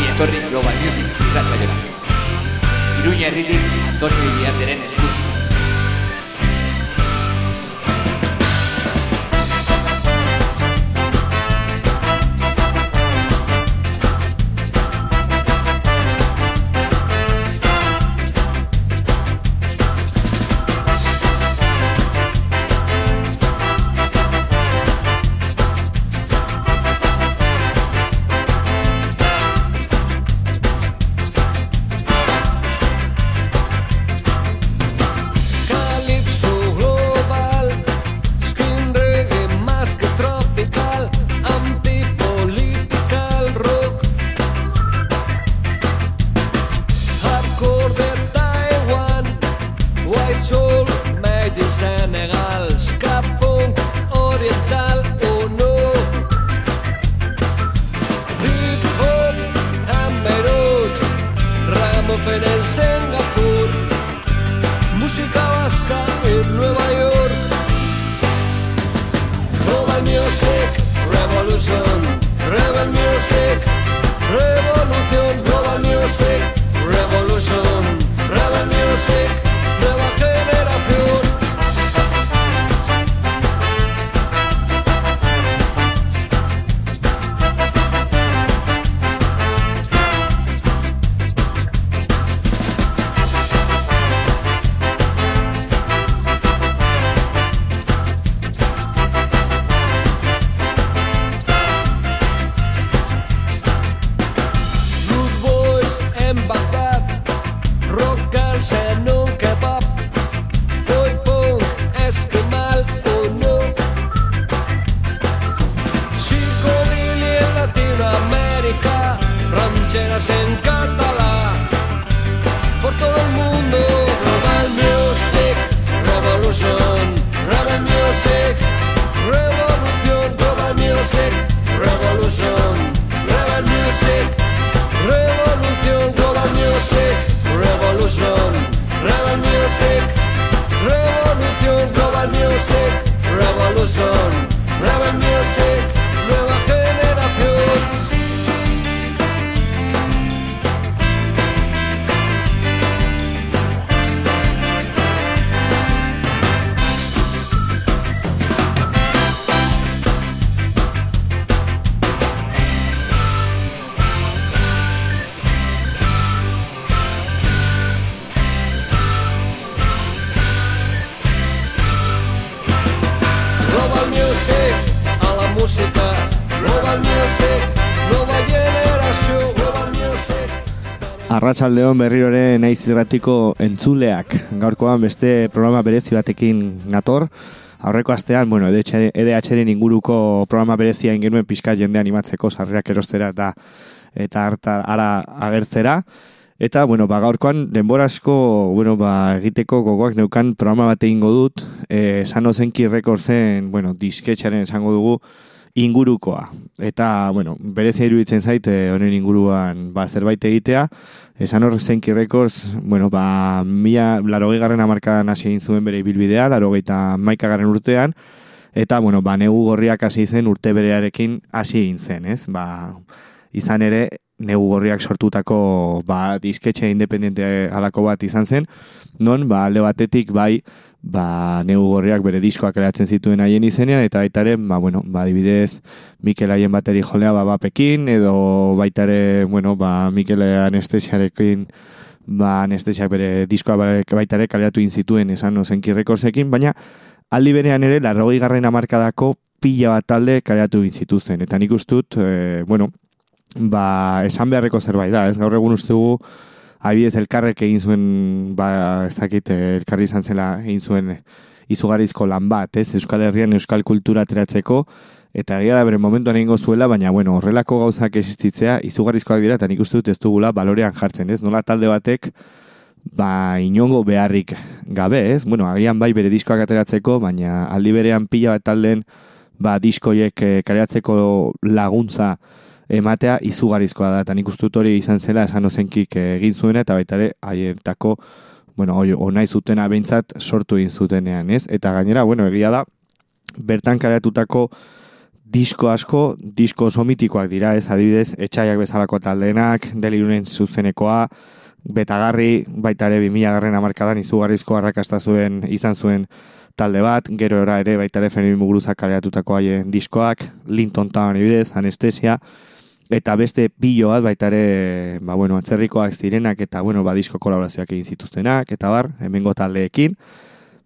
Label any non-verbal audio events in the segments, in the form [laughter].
ongi etorri Global Music irratsaioa. Iruña herritik Antonio Iriarteren eskutik. Arratsaldeon berriro ere naiz irratiko entzuleak. Gaurkoan beste programa berezi batekin nator. Aurreko astean, bueno, EDH-ren inguruko programa berezia ingenuen pixka jende animatzeko sarriak erostera eta eta harta ara agertzera. Eta, bueno, ba, gaurkoan denbora asko, bueno, ba, egiteko gogoak neukan programa bate ingo dut, eh, Sano Zenki Recordsen, bueno, disketxaren esango dugu, ingurukoa. Eta, bueno, berezia iruditzen zait, eh, honen inguruan ba, zerbait egitea. Esan hor Zenki Records, bueno, ba, mila, laro garren amarkadan hasi egin zuen bere ibilbidea, laro geita maikagaren urtean, eta, bueno, ba, negu gorriak hasi zen urte berearekin hasi egin zen, ez? Ba, izan ere, negu gorriak sortutako ba, disketxe independente alako bat izan zen, non ba, alde batetik bai ba, negu gorriak bere diskoak eratzen zituen haien izenean, eta baitaren, ba, bueno, ba, dibidez, Mikel haien bateri jolea ba, bapekin, edo baitare, bueno, ba, Mikel anestesiarekin, ba, anestesiak bere diskoa ba- baitare kaleatu inzituen esan ozenki rekorzekin, baina aldi berean ere, larrogei garren amarkadako pila bat talde kaleatu inzituzten. Eta nik ustut, e, bueno, ba, esan beharreko zerbait da, ez gaur egun uste adibidez elkarrek egin zuen, ba, ez dakit, elkarri izan zela egin zuen izugarizko lan bat, ez, Euskal Herrian Euskal Kultura ateratzeko, eta egia da bere momentuan egingo zuela, baina, bueno, horrelako gauzak existitzea, izugarrizkoak dira, eta nik uste dut ez dugula balorean jartzen, ez, nola talde batek, ba, inongo beharrik gabe, ez, bueno, agian bai bere diskoak ateratzeko, baina aldi berean pila bat talden, ba, diskoiek eh, kareatzeko laguntza ematea izugarizkoa da, eta nik uste dut hori izan zela esan ozenkik egin zuena, eta baita ere, haietako, bueno, oi, onai zutena behintzat sortu egin zutenean, ez? Eta gainera, bueno, egia da, bertan kareatutako disko asko, disko oso mitikoak dira, ez adibidez, etxaiak bezalako taldeenak, delirunen zuzenekoa, betagarri, baita ere 2000 garren amarkadan izugarrizko arrakasta zuen, izan zuen talde bat, gero era ere baita ere Fermin Muguruzak kaleatutako haien diskoak, Linton Town ibidez, anestesia, eta beste pilo bat baita ere, ba, bueno, atzerrikoak zirenak, eta, bueno, ba, disko kolaborazioak egin zituztenak, eta bar, hemengo taldeekin.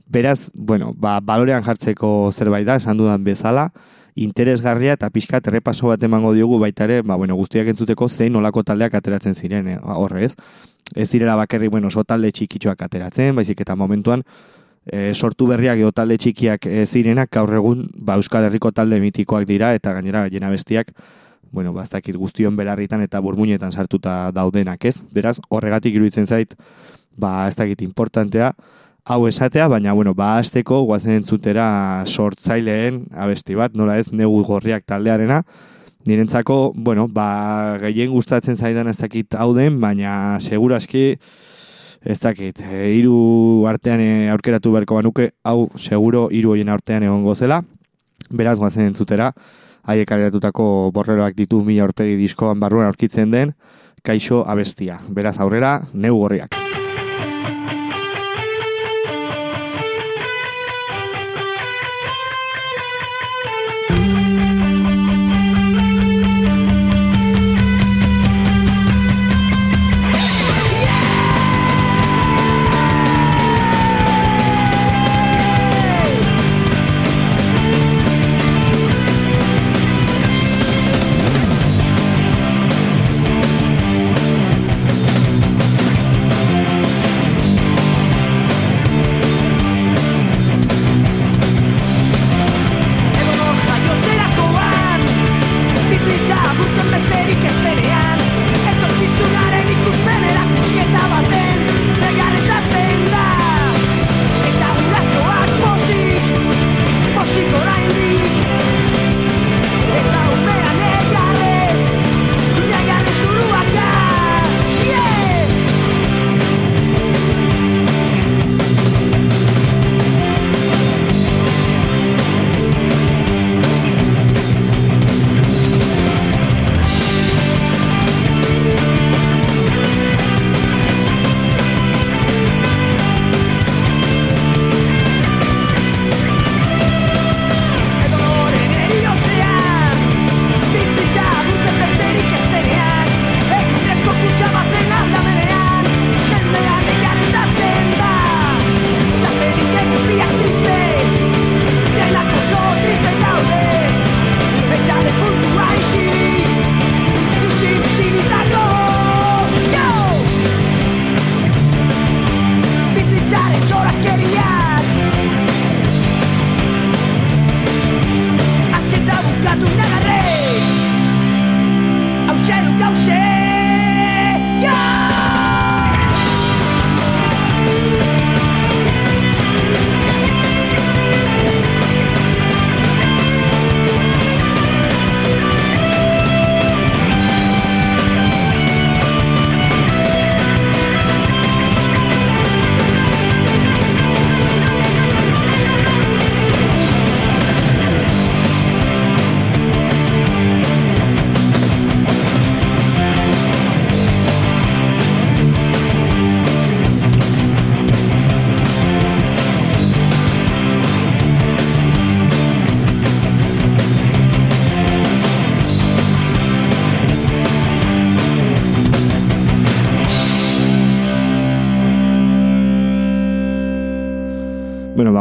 Beraz, bueno, ba, balorean jartzeko zerbait da, esan dudan bezala, interesgarria eta pixka errepaso bat emango diogu baita ere, ba, bueno, guztiak entzuteko zein olako taldeak ateratzen ziren, eh, horre ez. Ez direla bakerri, bueno, so talde txikitxoak ateratzen, baizik eta momentuan, e, sortu berriak edo talde txikiak e, zirenak gaur egun ba, Euskal Herriko talde mitikoak dira eta gainera jena bestiak bueno, ba, guztion belarritan eta burmuinetan sartuta daudenak ez. Beraz, horregatik iruditzen zait, ba, ez dakit importantea, hau esatea, baina, bueno, ba, azteko guazen entzutera sortzaileen abesti bat, nola ez, negu gorriak taldearena, nirentzako, bueno, ba, gehien gustatzen zaidan ez dakit hau den, baina seguraski, ez dakit, e, iru artean e, aurkeratu beharko banuke, hau seguro iru hoien artean egongo zela, beraz guazen entzutera, haiek areratutako borreroak ditu mila aurpegi diskoan barruan aurkitzen den, kaixo abestia. Beraz aurrera, neu gorriak.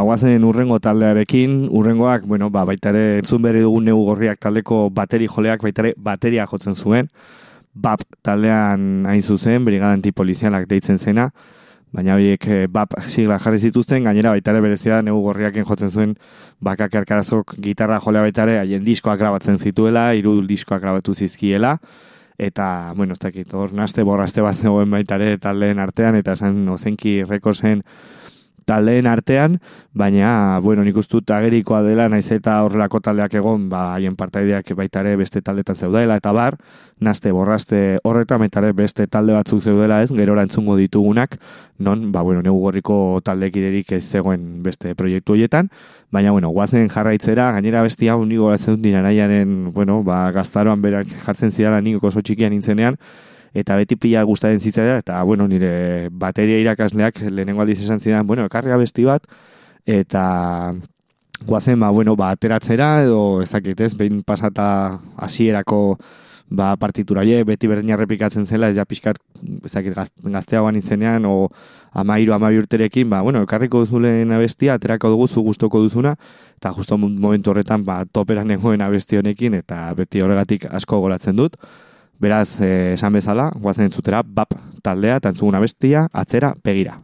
Guazen urrengo taldearekin, urrengoak, bueno, ba, baita ere, entzun berri dugun negu gorriak taldeko bateri joleak, baita ere, bateria jotzen zuen, BAP taldean hain zuzen, brigadan polizialak deitzen zena, baina horiek eh, BAP sigla jarri zituzten, gainera baita ere berezia negu gorriaken jotzen zuen, bakak erkarazok gitarra jolea baita ere, haien diskoak grabatzen zituela, irudul diskoak grabatu zizkiela, eta, bueno, ez dakit, hor naste borraste bat zegoen baita ere taldeen artean, eta zen ozenki rekosen taldeen artean, baina, bueno, nik ustut agerikoa dela, naiz eta horrelako taldeak egon, ba, haien partaideak baitare beste taldetan zeudela, eta bar, nazte borraste horretan, baitare beste talde batzuk zeudela ez, gerora entzungo ditugunak, non, ba, bueno, negu gorriko taldekiderik ez zegoen beste proiektu horietan, baina, bueno, guazen jarraitzera, gainera bestia, unigo gara dira nahiaren, bueno, ba, gaztaroan berak jartzen zidala niko oso txikian nintzenean, eta beti pila gustatzen zitzaidan eta bueno, nire bateria irakasleak lehenengo aldiz esan zidan, bueno, ekarri besti bat eta guazen, ba, bueno, ba, ateratzera edo ezakit ez, behin pasata hasierako ba, partitura hie, beti berdin repikatzen zela, ez ja pixkat, ezakit, gazteagoan izenean, o amairu, amairu urterekin, ba, bueno, ekarriko duzulen abestia, aterako dugu zu gustoko duzuna, eta justo momentu horretan, ba, toperan egoen abesti honekin, eta beti horregatik asko goratzen dut. Beraz, eh, esan bezala, guazen entzutera, bap taldea, eta entzuguna bestia, atzera, pegira.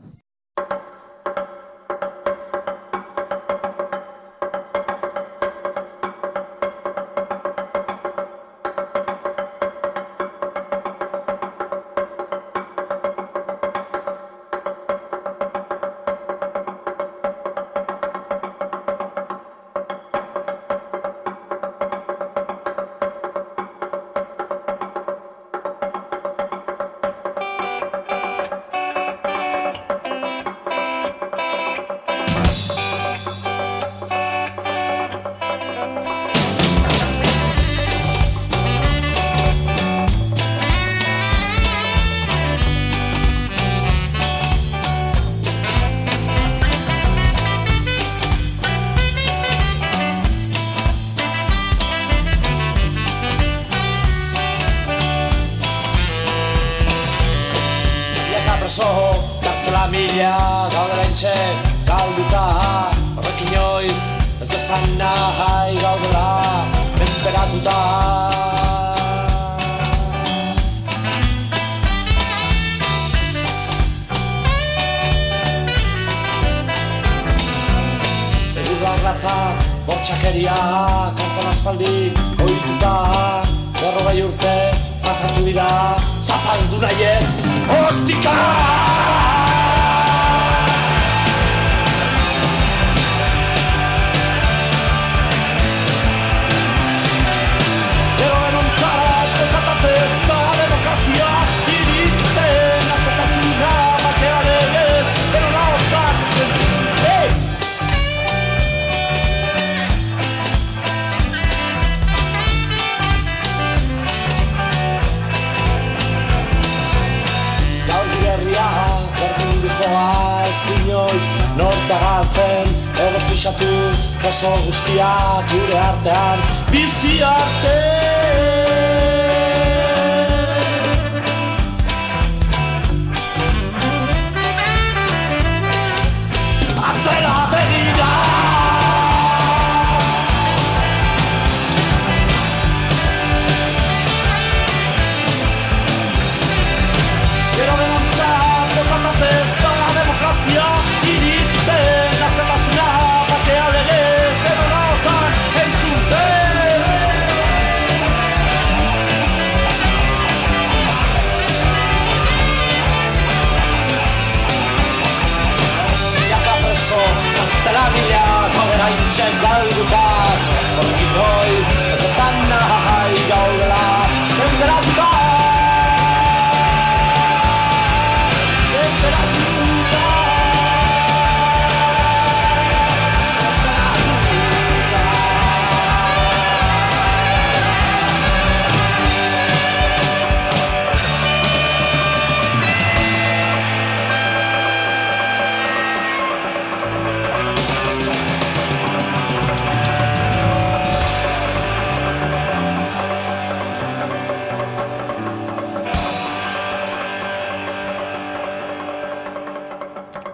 oso guztia gure artean. Bizi arte! Check out the bar.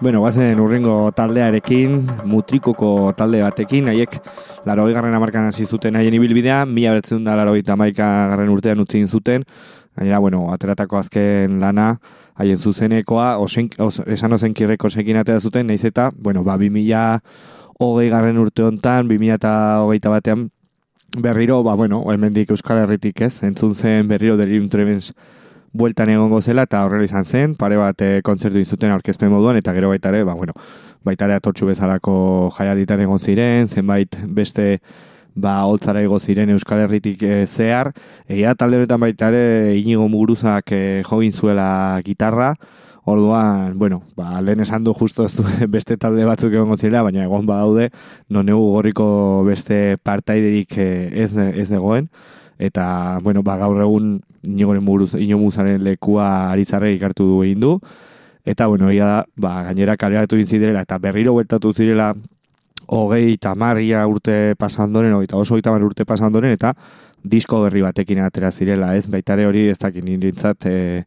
Bueno, guazen urrengo taldearekin, mutrikoko talde batekin, haiek laro garren amarkan hasi zuten haien ibilbidea, mila bertzen da laro garren urtean utzi zuten, gainera, bueno, ateratako azken lana, haien zuzenekoa, osen, os, esan ozen kirreko sekin atera zuten, nahiz eta, bueno, ba, bi mila hogei garren urte bi mila eta hogeita batean, berriro, ba, bueno, hemendik Euskal Herritik ez, entzun zen berriro delirium tremens, bueltan egongo zela eta horrela izan zen, pare bat e, kontzertu izuten aurkezpen moduan eta gero baita ere, ba, bueno, baita ere atortxu bezalako jaialditan egon ziren, zenbait beste ba holtzara igo ziren Euskal Herritik e, zehar, egia talde honetan baita ere inigo muguruzak e, jogin zuela gitarra, Orduan, bueno, ba, lehen esan du justo ez du [laughs] beste talde batzuk egongo zirela, baina egon badaude, non egu gorriko beste partaiderik ez, ez negoen. Eta, bueno, ba, gaur egun inogoren buruz, inomuzaren lekua aritzarre ikartu du egin du. Eta, bueno, ia da, ba, gainera kaleratu zirela eta berriro gueltatu zirela hogei tamarria urte pasandoren, hogei oso hogei tamar urte pasandoren, eta disko berri batekin atera zirela, ez? Baitare hori ez dakit nirintzat, e,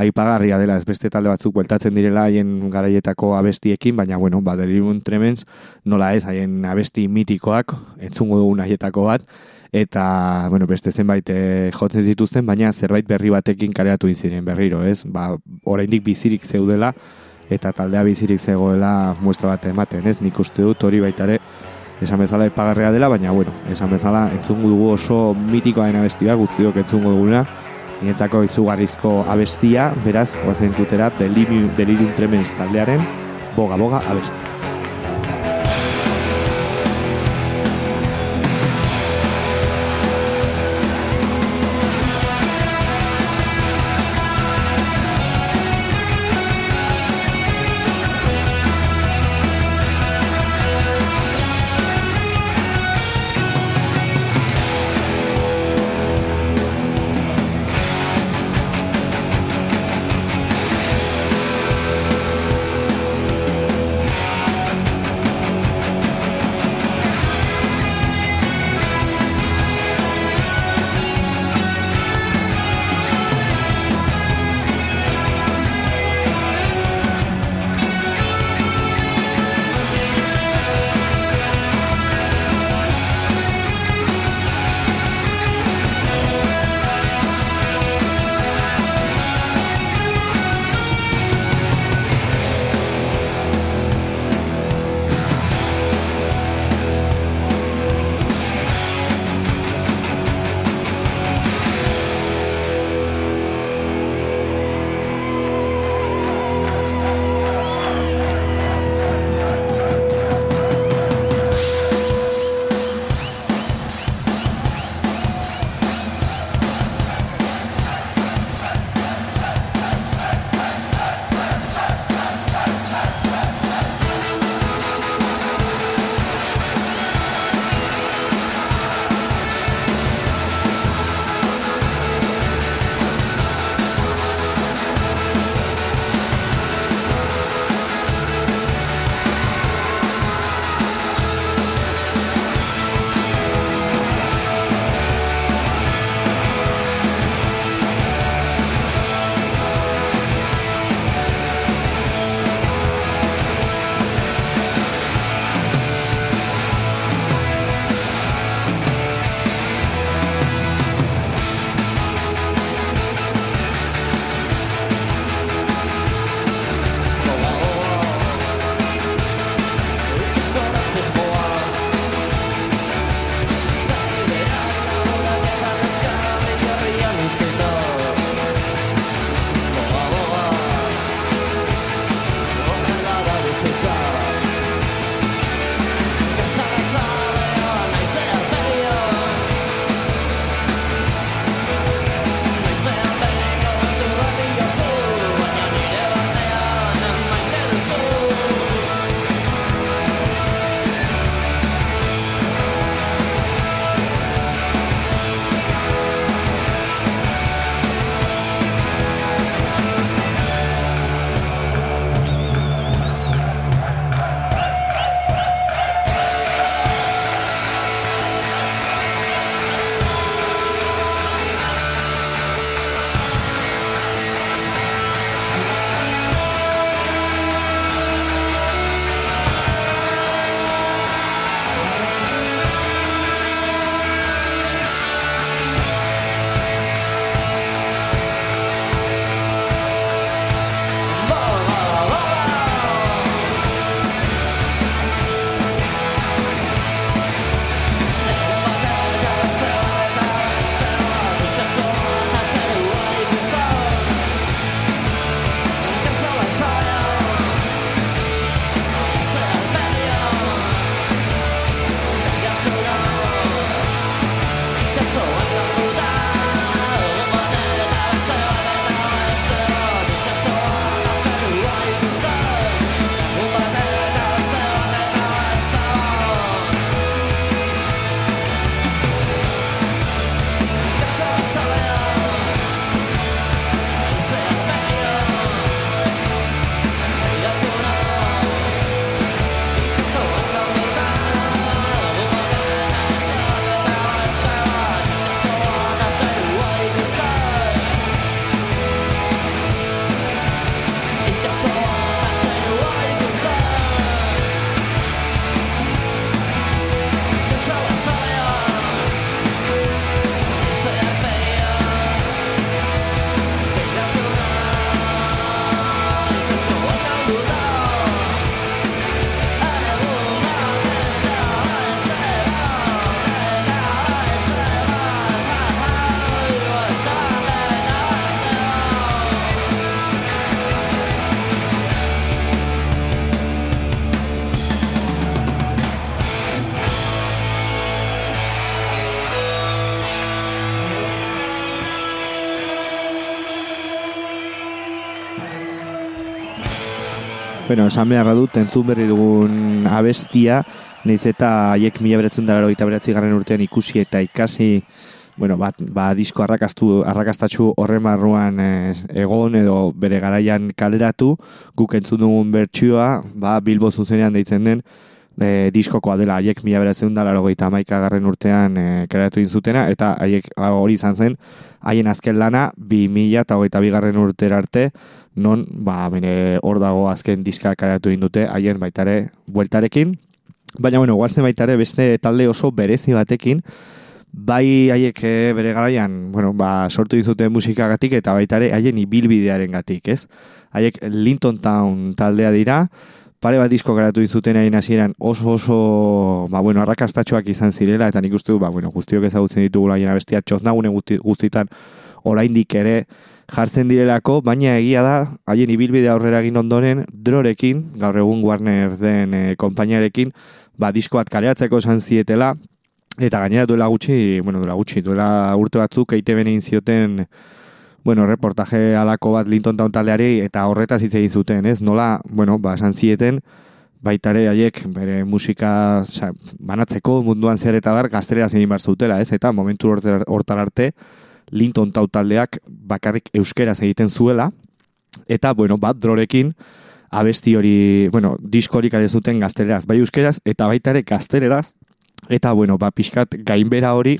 aipagarria dela, ez beste talde batzuk bueltatzen direla haien garaietako abestiekin, baina, bueno, ba, tremens, nola ez, haien abesti mitikoak, entzungo dugun haietako bat, eta, bueno, beste zenbait e, jotzen zituzten, baina zerbait berri batekin kareatu inziren berriro, ez? Ba, oraindik bizirik zeudela, eta taldea bizirik zegoela muestra bat ematen, ez? Nik uste dut hori baitare, esan bezala epagarrea dela, baina, bueno, esan bezala entzungu dugu oso mitikoa dena bestia, guztiok entzungu duguna, Nientzako izugarrizko abestia, beraz, guazen zutera, delirium tremens taldearen, boga-boga abestia. Bueno, esan beharra dut, entzun berri dugun abestia, neiz eta haiek mila beretzen dara eta beratzi garren urtean ikusi eta ikasi, bueno, bat, ba, disko arrakastu, arrakastatxu horren barruan eh, egon edo bere garaian kaleratu, guk entzun dugun bertsioa, ba, Bilbo zuzenean deitzen den, e, diskokoa dela haiek mila beratzen da laro garren urtean e, kreatu inzutena, eta haiek hori izan zen, haien azken lana, bi mila eta hogeita bigarren urtera arte, non, ba, bene, hor dago azken diska kreatu indute, haien baitare bueltarekin, baina, bueno, guazten baitare beste talde oso berezi batekin, bai haiek e, bere garaian, bueno, ba, sortu dizute musikagatik eta baitare haien ibilbidearen gatik, ez? Haiek Linton Town taldea dira, pare bat disko garatu dizuten hain hasieran oso oso ba, bueno, arrakastatxoak izan zirela, eta nik uste du, ba, bueno, guztiok ezagutzen ditugu laien abestia txosnagune guztietan oraindik ere jartzen direlako, baina egia da, haien ibilbide aurrera egin ondoren, drorekin, gaur egun Warner den e, konpainiarekin, ba, diskoat kareatzeko esan zietela, eta gainera duela gutxi, bueno, duela gutxi, duela urte batzuk, eite benein zioten, bueno, reportaje alako bat Linton Town taldeari eta horretaz hitz egin zuten, ez? Nola, bueno, ba, esan zieten, baitare haiek bere musika oza, banatzeko munduan zer eta bar gaztelera zein bar zutela, ez? Eta momentu hortar arte Linton Town taldeak bakarrik euskera egiten zuela eta, bueno, bat drorekin abesti hori, bueno, diskorik ere zuten gazteleraz, bai euskeraz eta baitare gazteleraz eta, bueno, ba, pixkat gainbera hori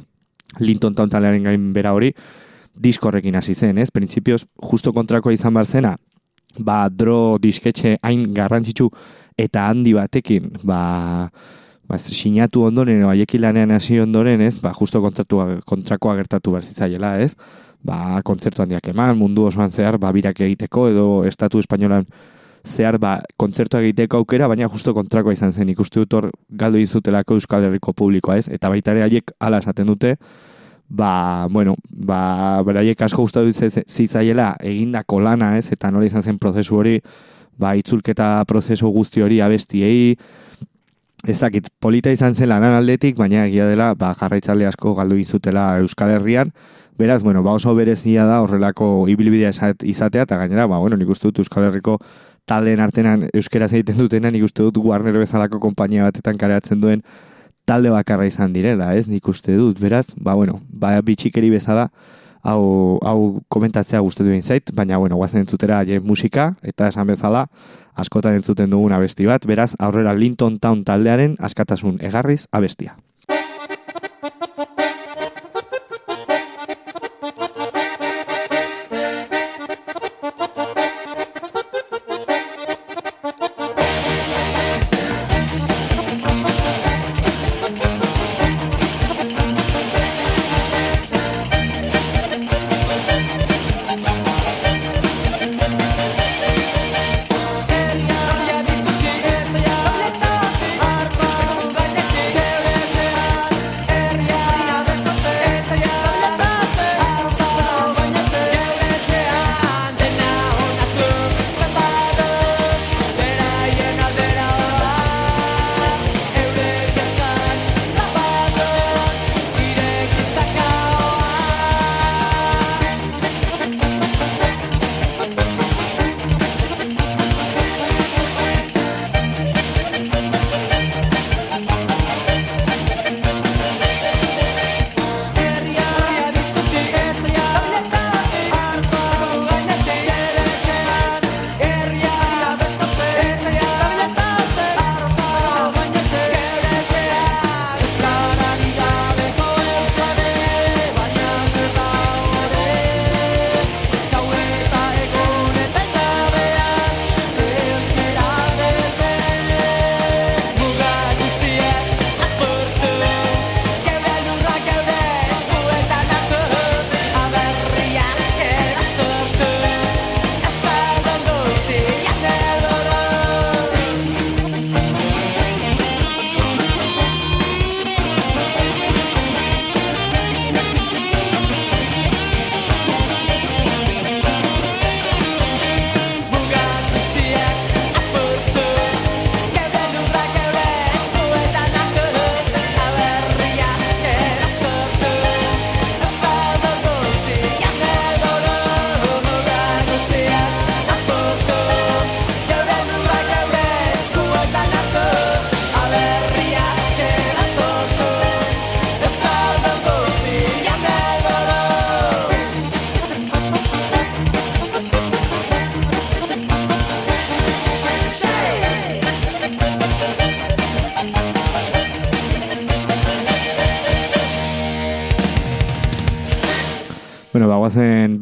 Linton Town taldearen gainbera hori diskorrekin hasi zen, ez? Printzipioz, justo kontrakoa izan bar zena, ba, dro disketxe hain garrantzitsu eta handi batekin, ba, ba sinatu ondoren, o aieki hasi ondoren, ez? Ba, justo kontratu, kontrakoa gertatu bar zitzaiela, ez? Ba, kontzertu handiak eman, mundu osoan zehar, ba, birak egiteko, edo estatu espainolan zehar, ba, kontzertu egiteko aukera, baina justo kontrakoa izan zen, ikustu dut hor galdu izutelako Euskal Herriko publikoa, ez? Eta baita ere haiek ala esaten dute, ba, bueno, ba, beraiek asko gustatu zitzaiela egindako lana, ez, eta nola izan zen prozesu hori, ba, itzulketa prozesu guzti hori abestiei, ezakit, polita izan zen lanan aldetik, baina egia dela, ba, jarraitzale asko galdu izutela Euskal Herrian, beraz, bueno, ba, oso berezia da horrelako ibilbidea izatea, eta gainera, ba, bueno, nik uste dut Euskal Herriko taldeen artenan euskera egiten dutena, nik uste dut Warner bezalako konpainia batetan kareatzen duen talde bakarra izan direla, ez? Nik uste dut, beraz, ba, bueno, ba, bitxikeri bezala, hau, hau komentatzea guztetu egin zait, baina, bueno, guazen entzutera je musika, eta esan bezala, askotan entzuten dugun abesti bat, beraz, aurrera Linton Town taldearen askatasun egarriz abestia.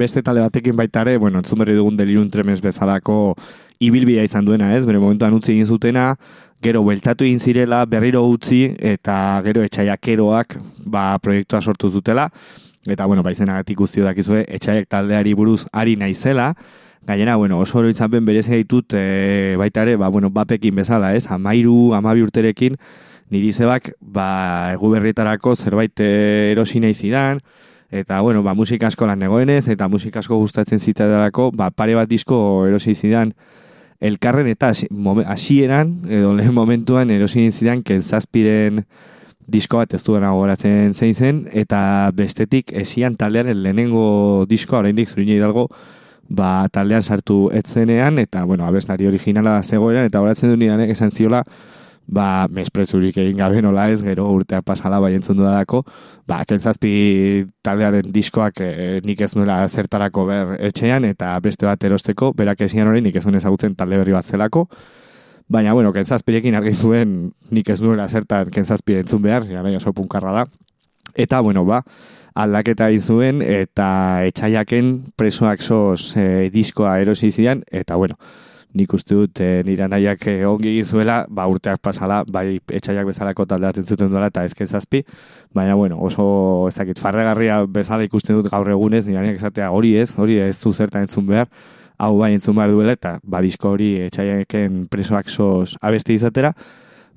Beste talde batekin baita ere, bueno, entzun berri dugun delirun tremez bezalako ibilbidea izan duena, ez? Bere momentuan utzi egin zutena, gero bueltatu egin zirela, berriro utzi, eta gero etxaiakeroak ba, proiektua sortu zutela, eta, bueno, baizenagatik guztio dakizue, etxaiak taldeari buruz ari naizela, Gainera, bueno, oso hori izan ben berez gaitut e, baita ere, ba, bueno, bapekin bezala, ez? Amairu, amabi urterekin, niri zebak, ba, egu berrietarako zerbait erosi nahi zidan, eta, bueno, ba, musika asko negoenez, eta musika asko gustatzen zitzadarako, ba, pare bat disko erosi zidan, elkarren eta hasieran edo lehen momentuan erosi zidan, kentzazpiren disko bat ez duen agoratzen zein zen, eta bestetik esian taldean lehenengo diskoa, oraindik zurine hidalgo, ba, taldean sartu etzenean, eta, bueno, abeslari originala zegoeran, eta horatzen du nidanek esan ziola, ba, mespretzurik egin gabe nola ez, gero urteak pasala bai entzun dudalako, ba, kentzazpi taldearen diskoak e, nik ez nuela zertarako ber etxean, eta beste bat erosteko, berak esian hori nik ez nuen ezagutzen talde berri bat zelako, Baina, bueno, kentzazpirekin argi zuen nik ez nuela zertan kentzazpi entzun behar, gara oso punkarra da. Eta, bueno, ba, aldaketa egin zuen eta etxaiaken presoak soz e, diskoa erosi zidan eta bueno, nik uste dut e, nira nahiak e, ongi egin zuela, ba urteak pasala, bai etxaiak bezalako taldeatzen zuten duela eta ezken zazpi, baina bueno, oso ezakit farregarria bezala ikusten dut gaur egunez, nira nahiak esatea hori ez, hori ez du zertan entzun behar, hau bai entzun behar duela eta ba disko hori etxaiaken presoak soz abesti izatera,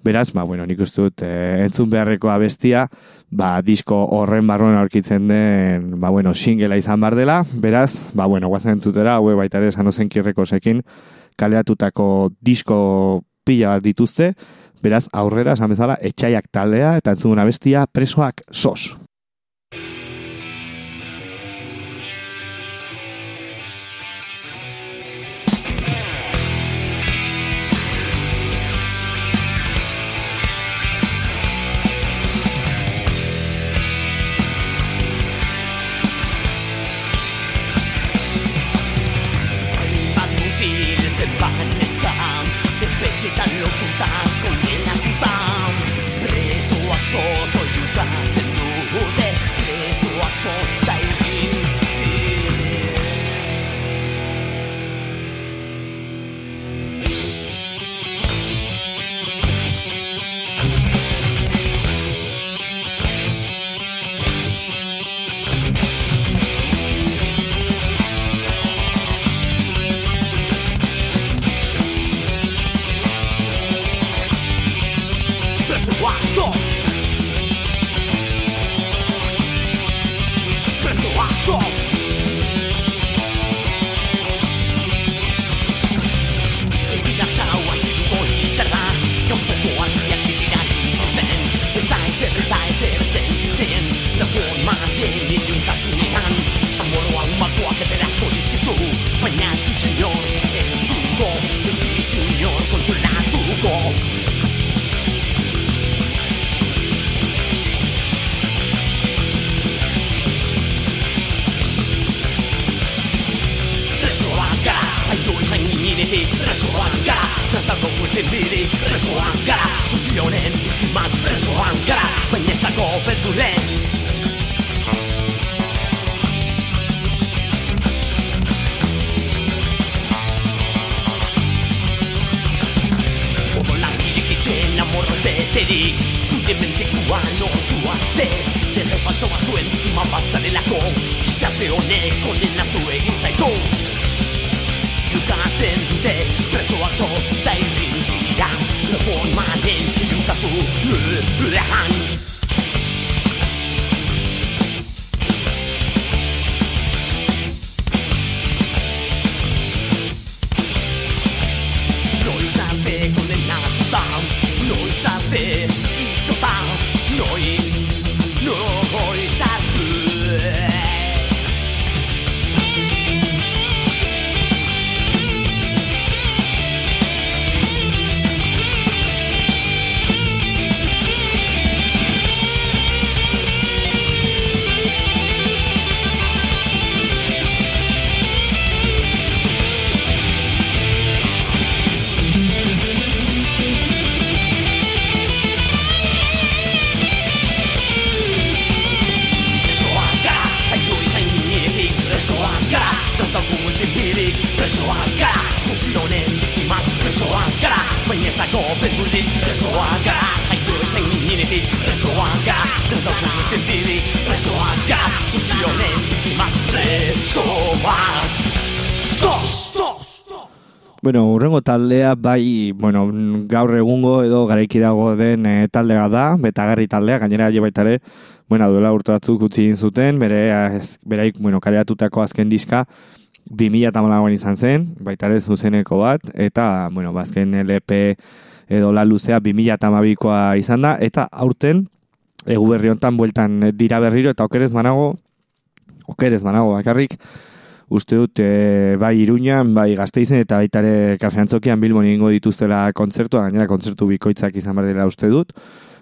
Beraz, ba, bueno, nik uste dut, e, entzun beharreko abestia, ba, disko horren barruan aurkitzen den, ba, bueno, singela izan bar dela. Beraz, ba, bueno, guazen entzutera, haue baita ere sanozen kirreko sekin, kaleatutako disko pila bat dituzte. Beraz, aurrera, esan bezala, etxaiak taldea, eta entzun abestia, presoak sos. contar. Pessoa só Ezkoan gara, zaztako guetan biri Ezkoan gara, zuzionen ikimak Ezkoan gara, baina ez dago beturen Odo lan beterik Zuzien mentekua nortu azte Zerre batzo batzuen ikimak bat zarelako Gizarte honek onenatu egin zaitu Gukatzen dute そは超大ピンチだ残りまで気づかそう無反 Bueno, urrengo taldea bai, bueno, gaur egungo edo garaiki dago den e, taldea da, betagarri taldea, gainera jo baitare, bueno, duela urte batzuk utzi egin zuten, bere, ez, beraik, bueno, kareatutako azken diska, 2000 eta izan zen, baitare zuzeneko bat, eta, bueno, bazken LP edo la luzea 2000 eta koa izan da, eta aurten, egu berri hontan bueltan dira berriro, eta okerez manago, okerez manago, bakarrik, uste dut e, bai Iruñan, bai Gasteizen eta baitare kafeantzokian Bilbon egingo dituztela kontzertua, gainera kontzertu bikoitzak izan behar dela uste dut.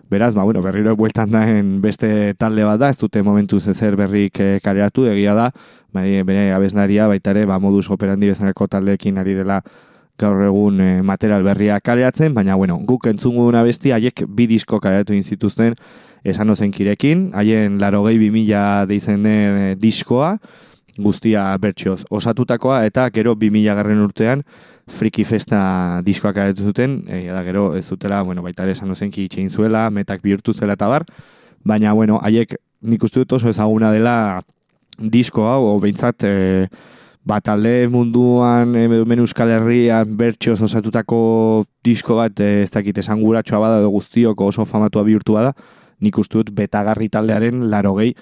Beraz, ba, bueno, berriro bueltan daen beste talde bat da, ez dute momentu zezer berrik e, kareatu, egia da, bai, bere abeznaria baitare, ba, modus operandi bezaneko taldeekin ari dela gaur egun e, material berria kareatzen, baina, bueno, guk entzungu duna besti, haiek bi disko kareatu inzituzten esan ozen kirekin, haien laro gehi bimila deizen den e, diskoa, guztia bertsioz. Osatutakoa eta gero 2000 garren urtean friki festa diskoak aretu zuten, e, da gero ez zutela, bueno, baita ere esan ozenki itxein zuela, metak bihurtu zela eta bar, baina, bueno, haiek nik uste dut oso ezaguna dela disko hau, o behintzat, e, bat alde munduan, e, men euskal herrian bertsioz osatutako disko bat, e, ez dakit esan guratxoa bada, guztioko oso famatua bihurtu bada, nik uste dut betagarri taldearen laro gehi,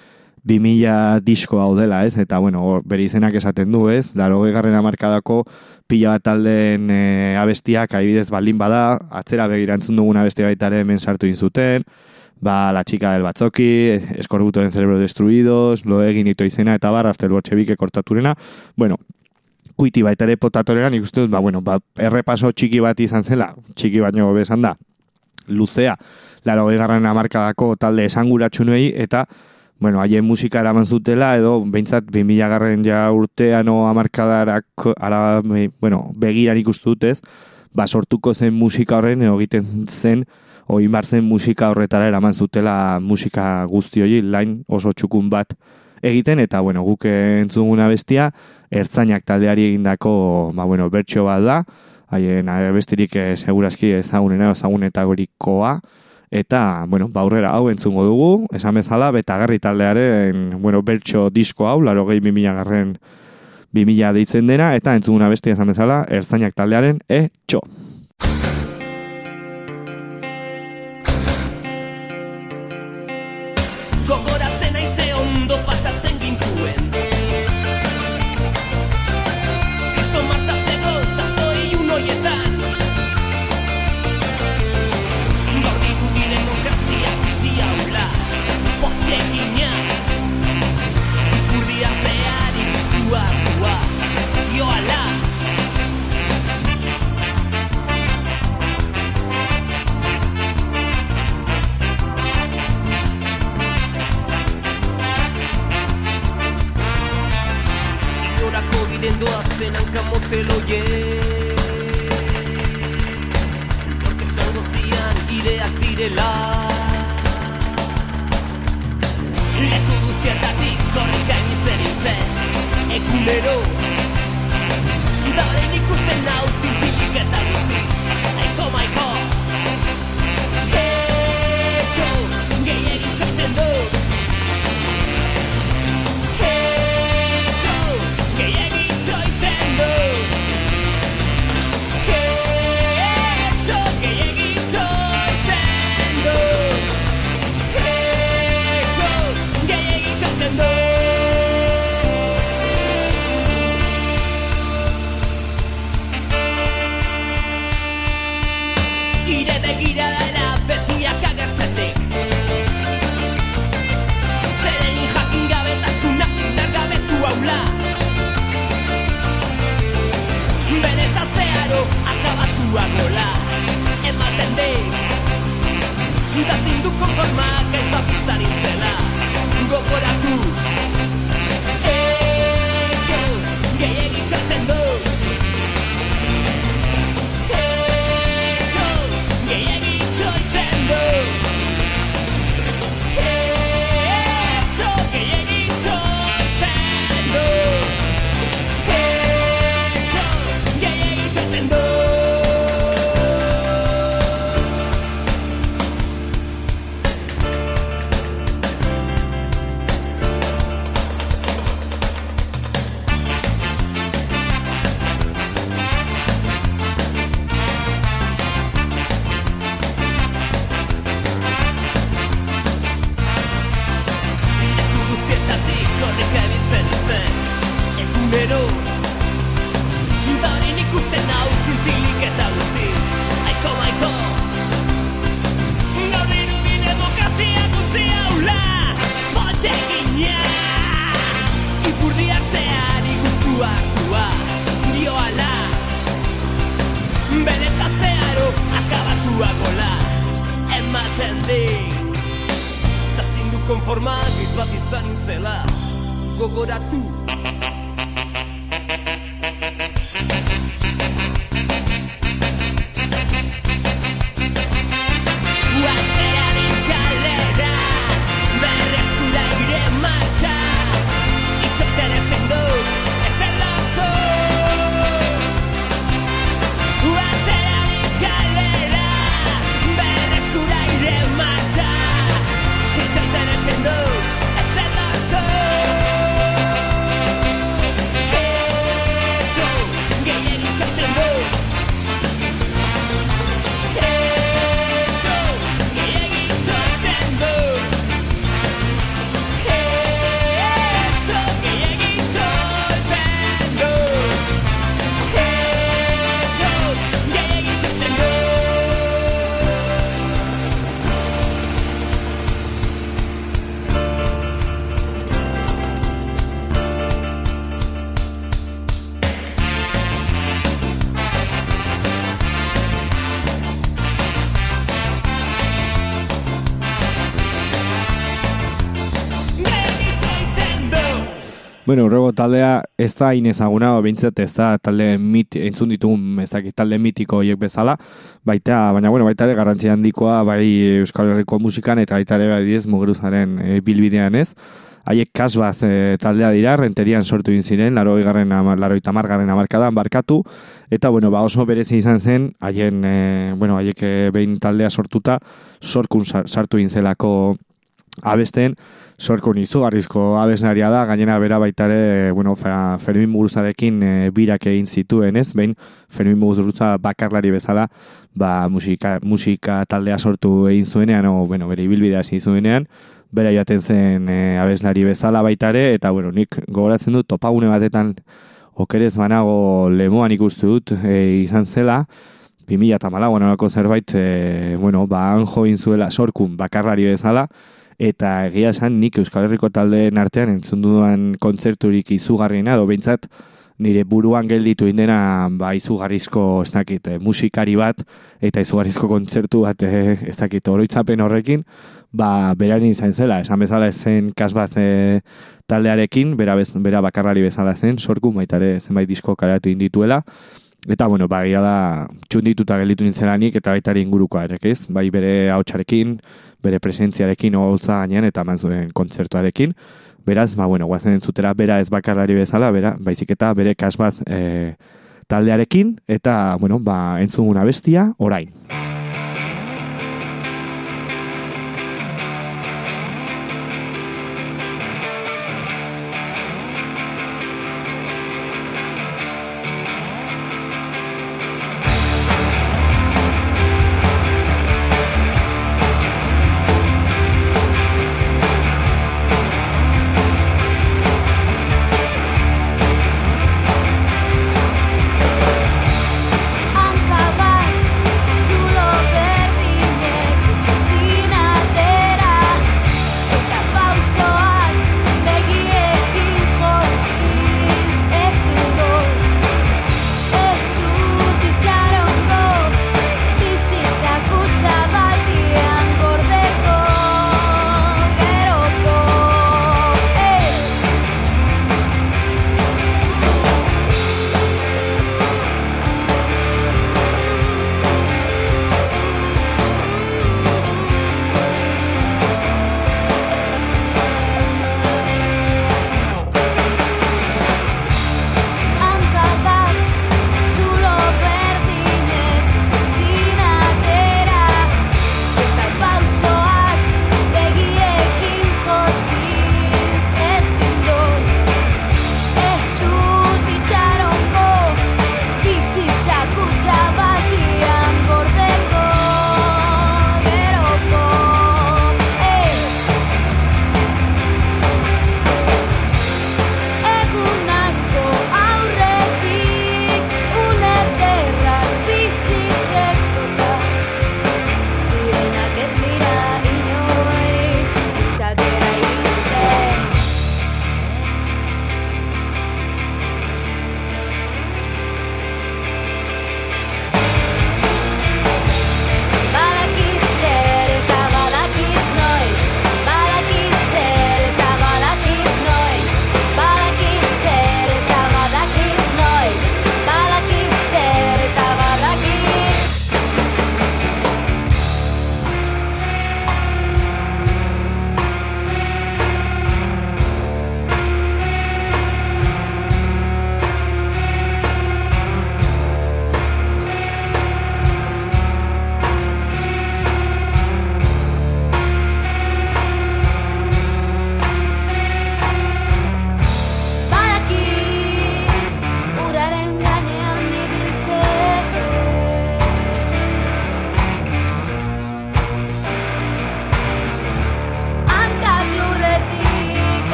2000 disko hau dela, ez? Eta, bueno, bere izenak esaten du, ez? Laro garren amarkadako pila bat taldeen e, abestiak aibidez baldin bada, atzera begirantzun dugun abesti baitare hemen sartu inzuten, ba, la chica del batzoki, eskorbuto den cerebro destruidos, lo egin ito izena, eta bar, after bolchevike kortaturena, bueno, kuiti baitare potatorean, ikustu dut, ba, bueno, ba, errepaso txiki bat izan zela, txiki baino bezan da, luzea, laro garren amarkadako talde esanguratsunuei, eta, bueno, haien musika eraman zutela, edo behintzat 2000 garren ja urtean o amarkadarak, ara, bueno, begiran ikustu dutez, ba, sortuko zen musika horren, egiten zen, o zen musika horretara eraman zutela musika guzti hori, lain oso txukun bat egiten, eta, bueno, guk entzuguna bestia, ertzainak taldeari egindako, ba, bueno, bertxo bat da, haien bestirik eh, segurazki ezagunena, ezagunetagorikoa, Eta, bueno, baurrera hau entzungo dugu, esan bezala, betagarri taldearen, bueno, bertso disko hau, laro gehi bimila garren bimila deitzen dena, eta entzunguna bestia esan bezala, erzainak taldearen, e, txo. Bueno, urrego taldea ez da inezaguna, o behintzat ez da talde mit, entzun ditugun ezakit talde mitiko horiek bezala, baita, baina bueno, baita ere garrantzia handikoa bai Euskal Herriko musikan eta baita ere bai diez mugeruzaren e, bilbidean ez. Haiek kasbaz e, taldea dira, renterian sortu egin ziren, laro garren, laro garren amarkadan barkatu, eta bueno, ba oso berezi izan zen, haien, e, bueno, haiek e, behin taldea sortuta, sorkun sar- sartu egin zelako abesten, sorkun izugarrizko abesnaria da, gainera bera baita ere, bueno, Fe- Fermin Muguruzarekin e, birak egin zituen, ez? Behin Fermin Muguruza bakarlari bezala, ba, musika, musika taldea sortu egin zuenean, o, bueno, bere ibilbidea hasi zuenean, bera jaten zen e, abeslari bezala baita ere, eta, bueno, nik gogoratzen dut topagune batetan okerez banago lemoan ikustu dut e, izan zela, 2000 eta malagoan zerbait, e, bueno, ba, anjo zuela sorkun bakarlari bezala, eta egia esan nik Euskal Herriko taldeen artean entzun dudan kontzerturik izugarriena, edo behintzat nire buruan gelditu indena ba, izugarrizko, ez dakit, eh, musikari bat, eta izugarrizko kontzertu bat, eh, ez dakit, oroitzapen horrekin, ba, berari izan zela, esan bezala ez zen kasbaz eh, taldearekin, bera, bez, bera bakarrari bezala zen, sorku baita ere zenbait disko kareatu indituela, Eta, bueno, ba, da, txundituta gelditu nintzelanik eta baita ingurukoa ere, ez? Bai bere hautsarekin, bere presentziarekin, oholtza gainean eta eman zuen kontzertuarekin. Beraz, ba, bueno, guazen entzutera bera ez bakarlari bezala, bera, baizik eta bere kasbaz e, taldearekin, eta, bueno, ba, entzuguna bestia, orain.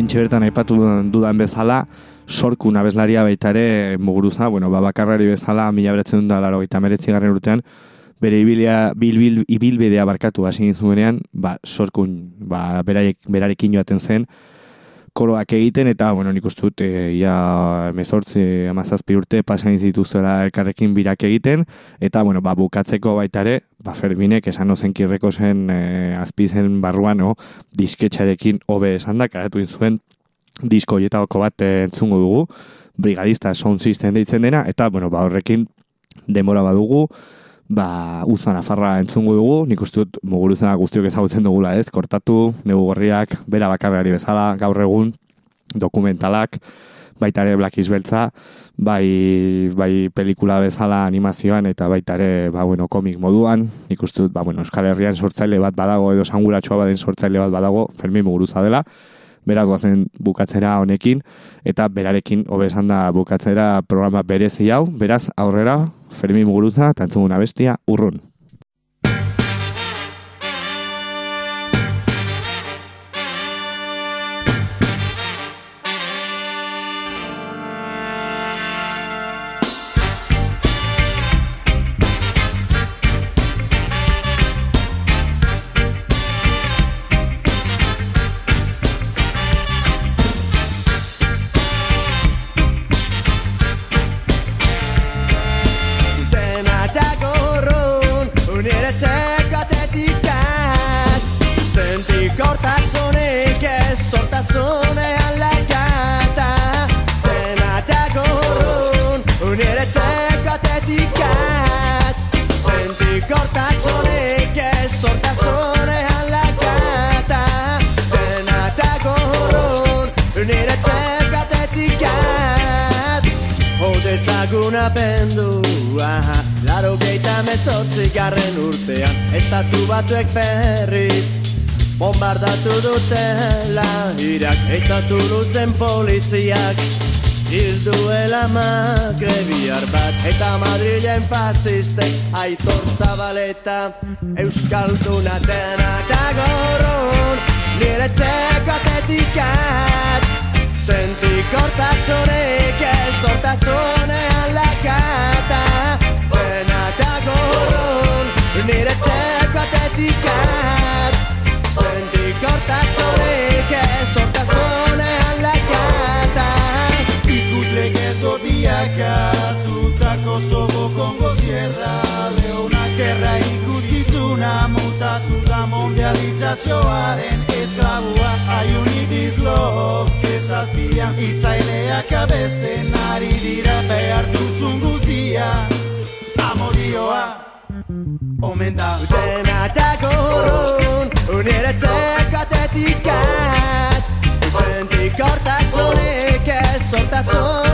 Bueno, orain bertan aipatu dudan bezala, sorku abeslaria baita ere muguruza, bueno, ba, bakarrari bezala, mila beratzen da laro eta meretzi garren urtean, bere ibilia, bil, bil, ibilbidea barkatu hasi zuenean, ba, sorkun, ba, berarek, berarekin joaten zen, koroak egiten, eta, bueno, nik uste dut, e, ia, mezortzi, amazazpi urte, pasain zituztela elkarrekin birak egiten, eta, bueno, ba, bukatzeko baita ere, ba, Ferminek esan ozen kirreko zen, e, azpizen barruan, no, disketxarekin hobe esan da, karatu zuen, disko hietako bat e, entzungo dugu, brigadista sound system deitzen dena, eta, bueno, ba, horrekin, demora badugu, ba, uzan afarra entzungo dugu, nik uste dut muguruzena guztiok ezagutzen dugula ez, kortatu, negu gorriak, bera bakarreari bezala, gaur egun, dokumentalak, baita ere Black Beltza, bai, bai pelikula bezala animazioan eta baita ere ba, bueno, komik moduan, nik uste dut ba, bueno, Euskal Herrian sortzaile bat badago edo sanguratsua baden sortzaile bat badago, Fermin Muguruza dela, beraz guazen bukatzera honekin, eta berarekin hobesan da bukatzera programa berezi hau, beraz aurrera, Fermi Muguruza, tantzuguna bestia, urrun. Poliziak Hilduela magrebiar bat Eta Madrilen fasistek Aitor zabaleta Euskalduna dena da gorron Nire txeko atetikat Zentik hortazonek Ez hortazonean lakata. Dena da gorron Nire txeko atetikat Zentik hortazonek Sobo kongo zierra Leona kerra ikuskizuna Mutatu da mondializazioaren esklabua Aiuni bizlo Kezazpian itzaileak abesten Ari dira behar duzun guztia Amodioa. Omen da. Dena eta gorun Unire txekatetikat Zentik hortazunik ez hortazunean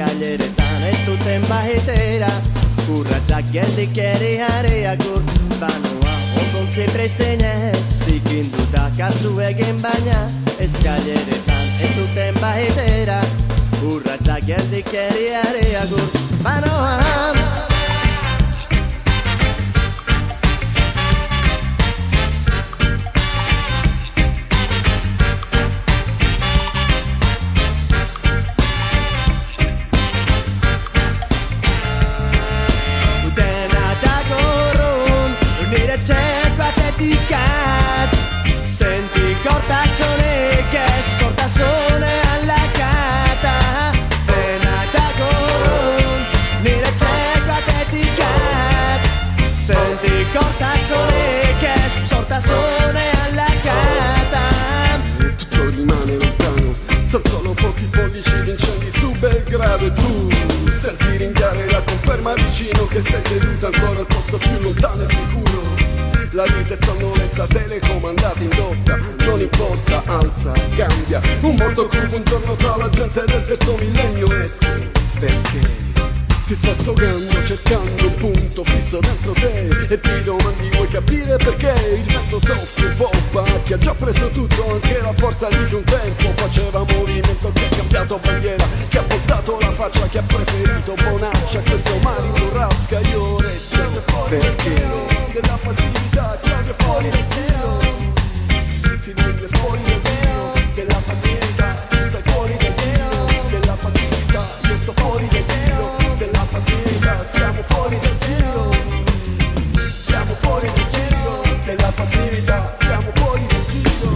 Eskaileretan ez duten bahitera Urratxak geldik eri hareak urbanoa. Odol zipristenez zikinduta Kasu egin baina Eskaileretan ez duten bahitera Urratxak geldik eri hareak urbanoa Grave tu. Senti ringhiare la conferma vicino Che sei seduto ancora al posto più lontano e sicuro. La vita è sonnolenza telecomandata in dotta Non importa, alza, cambia. Un mondo cubo intorno tra la gente del terzo millennio. Esco Perché Ti sto assogando cercando un punto fisso dentro te. E ti domandi vuoi capire perché? Il vento soffia e poppa Che ha già preso tutto anche la forza di un tempo. Faceva movimento che ha cambiato bandiera. Che ha portato la faccia che ha preferito Bonaccia. Questo mare in burrasca io resto Perché? Della passività Claudio è fuori del giro fuori del giro Della passività Stai fuori del giro Della passività fuori del giro. Siamo fuori del giro Della passività Siamo fuori del giro.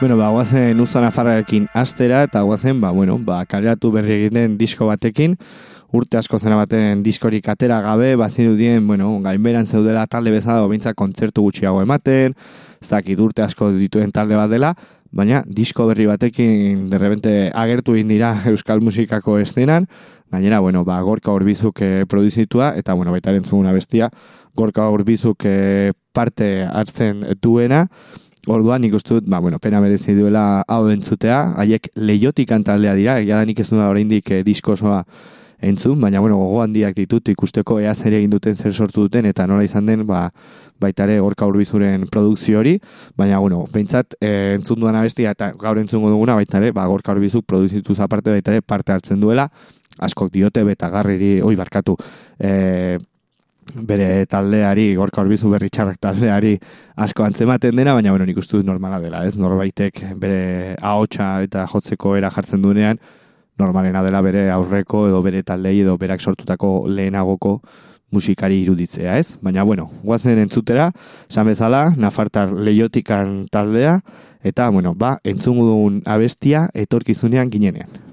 Bueno, ba, guazen Uzan Afarrarekin astera, eta guazen, ba, bueno, ba, kaleratu berri egiten disko batekin, urte asko zena baten diskorik atera gabe, baziru dien, bueno, gainberan zeudela talde bezala, bintzak kontzertu gutxiago ematen, ez dakit urte asko dituen talde bat dela, baina disko berri batekin derrebente agertu egin dira [laughs] euskal musikako estenan, gainera, bueno, ba, gorka horbizuk eh, produzitua, eta, bueno, baita entzuguna bestia, gorka horbizuk eh, parte hartzen duena, Orduan nik uste dut, ba, bueno, pena merezi duela hau entzutea, haiek leiotik taldea dira, egia da nik ez duela oraindik eh, disko osoa entzun, baina bueno, gogo handiak ditut ikusteko ea zer egin duten zer sortu duten, eta nola izan den, ba, baita ere gorka urbizuren produkzio hori, baina bueno, behintzat e, entzun duan abestia eta gaur entzungo duguna baita ere, ba, gorka urbizuk produzituz aparte baita ere parte hartzen duela, askok diote beta garriri, oi barkatu, e, bere taldeari, gorka horbizu berri txarrak taldeari asko antzematen dena, baina bueno, nik uste dut normala dela, ez? Norbaitek bere ahotsa eta jotzeko era jartzen duenean, normalena dela bere aurreko edo bere taldei edo berak sortutako lehenagoko musikari iruditzea, ez? Baina, bueno, guazen entzutera, esan bezala, Nafartar leiotikan taldea, eta, bueno, ba, entzungu dugun abestia etorkizunean ginenean.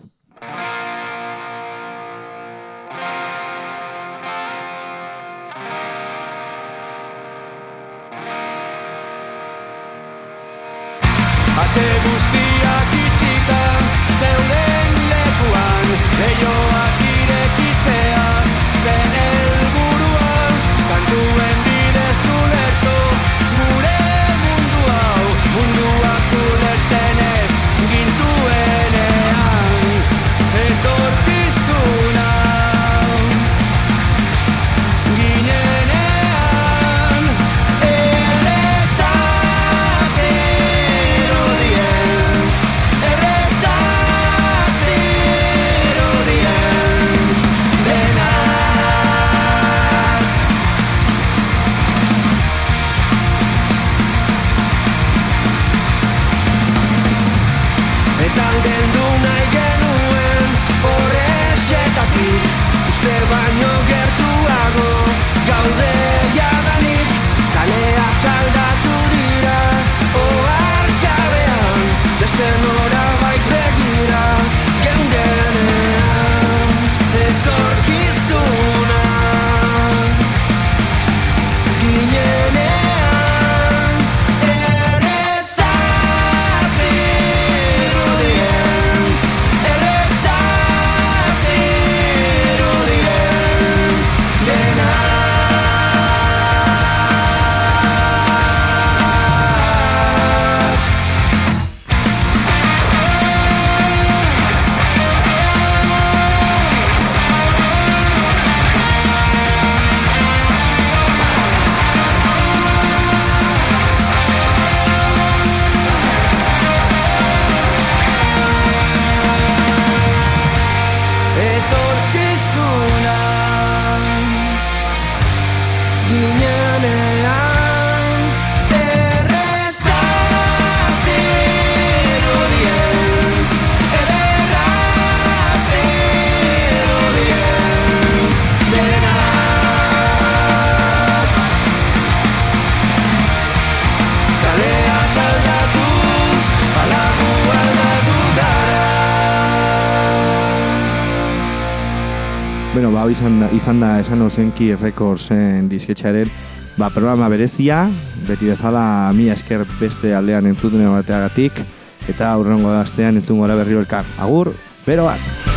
Izan da, izan da esan ozenki rekordsen disketxaren ba, programa berezia, beti bezala mi esker beste aldean entzuten bateagatik, eta aurrengo astean entzungo gara berriro elkar. Agur, bero bat!